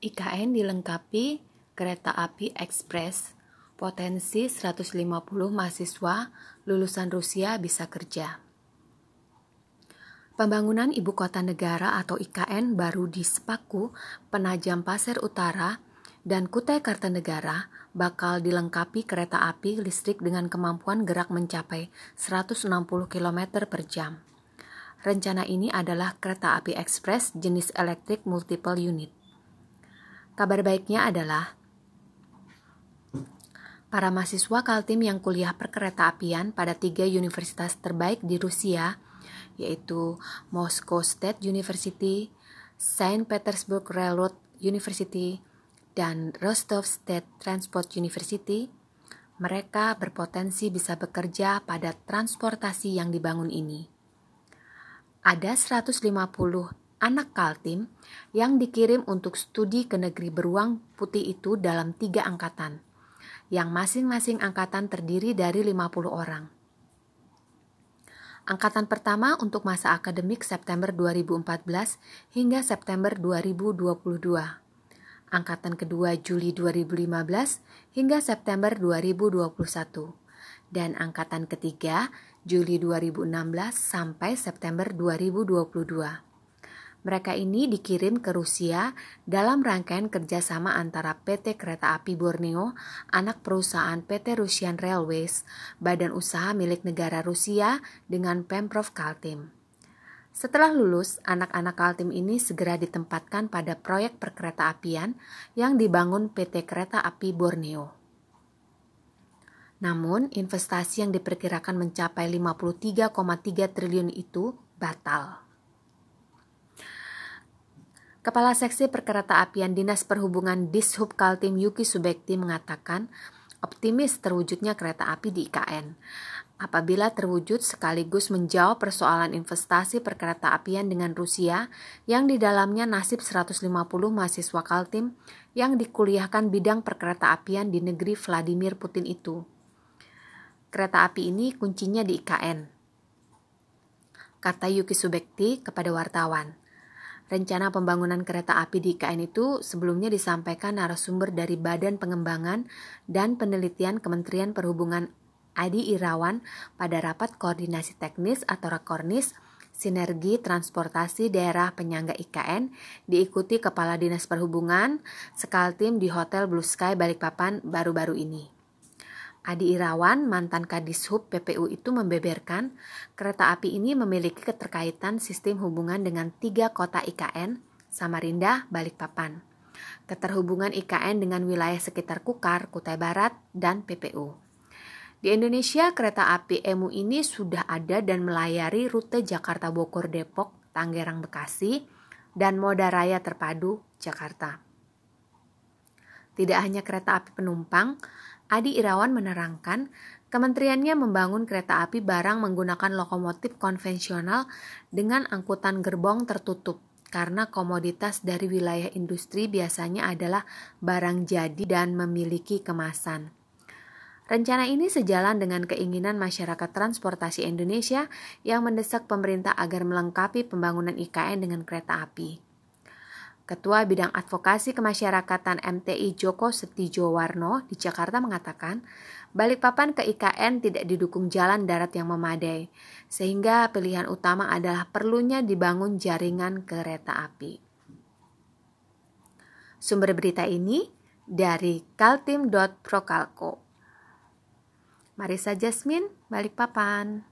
IKN dilengkapi kereta api ekspres, potensi 150 mahasiswa lulusan Rusia bisa kerja. Pembangunan Ibu Kota Negara atau IKN baru di Sepaku, Penajam Pasir Utara, dan Kutai Kartanegara bakal dilengkapi kereta api listrik dengan kemampuan gerak mencapai 160 km per jam. Rencana ini adalah kereta api ekspres jenis elektrik multiple unit. Kabar baiknya adalah para mahasiswa Kaltim yang kuliah perkereta apian pada tiga universitas terbaik di Rusia, yaitu Moscow State University, Saint Petersburg Railroad University, dan Rostov State Transport University, mereka berpotensi bisa bekerja pada transportasi yang dibangun ini. Ada 150 anak Kaltim yang dikirim untuk studi ke negeri beruang putih itu dalam tiga angkatan, yang masing-masing angkatan terdiri dari 50 orang. Angkatan pertama untuk masa akademik September 2014 hingga September 2022. Angkatan kedua Juli 2015 hingga September 2021. Dan angkatan ketiga Juli 2016 sampai September 2022. Mereka ini dikirim ke Rusia dalam rangkaian kerjasama antara PT Kereta Api Borneo, anak perusahaan PT Russian Railways, badan usaha milik negara Rusia dengan Pemprov Kaltim. Setelah lulus, anak-anak Kaltim ini segera ditempatkan pada proyek perkereta apian yang dibangun PT Kereta Api Borneo. Namun, investasi yang diperkirakan mencapai 53,3 triliun itu batal. Kepala Seksi Perkereta Apian Dinas Perhubungan Dishub Kaltim Yuki Subekti mengatakan optimis terwujudnya kereta api di IKN. Apabila terwujud sekaligus menjawab persoalan investasi perkereta apian dengan Rusia yang di dalamnya nasib 150 mahasiswa Kaltim yang dikuliahkan bidang perkereta apian di negeri Vladimir Putin itu. Kereta api ini kuncinya di IKN. Kata Yuki Subekti kepada wartawan. Rencana pembangunan kereta api di IKN itu sebelumnya disampaikan narasumber dari Badan Pengembangan dan Penelitian Kementerian Perhubungan Adi Irawan pada rapat koordinasi teknis atau Rakornis Sinergi Transportasi Daerah Penyangga IKN diikuti Kepala Dinas Perhubungan Sekaltim di Hotel Blue Sky Balikpapan baru-baru ini. Adi Irawan, mantan Kadishub PPU itu membeberkan kereta api ini memiliki keterkaitan sistem hubungan dengan tiga kota IKN, Samarinda, Balikpapan. Keterhubungan IKN dengan wilayah sekitar Kukar, Kutai Barat, dan PPU. Di Indonesia, kereta api EMU ini sudah ada dan melayari rute Jakarta Bogor Depok, Tangerang Bekasi, dan Moda Raya Terpadu Jakarta. Tidak hanya kereta api penumpang, Adi Irawan menerangkan, kementeriannya membangun kereta api barang menggunakan lokomotif konvensional dengan angkutan gerbong tertutup karena komoditas dari wilayah industri biasanya adalah barang jadi dan memiliki kemasan. Rencana ini sejalan dengan keinginan masyarakat transportasi Indonesia yang mendesak pemerintah agar melengkapi pembangunan IKN dengan kereta api. Ketua Bidang Advokasi Kemasyarakatan MTI Joko Setijowarno di Jakarta mengatakan, Balikpapan ke IKN tidak didukung jalan darat yang memadai, sehingga pilihan utama adalah perlunya dibangun jaringan kereta api. Sumber berita ini dari kaltim.prokalko. Marisa Jasmine, Balikpapan.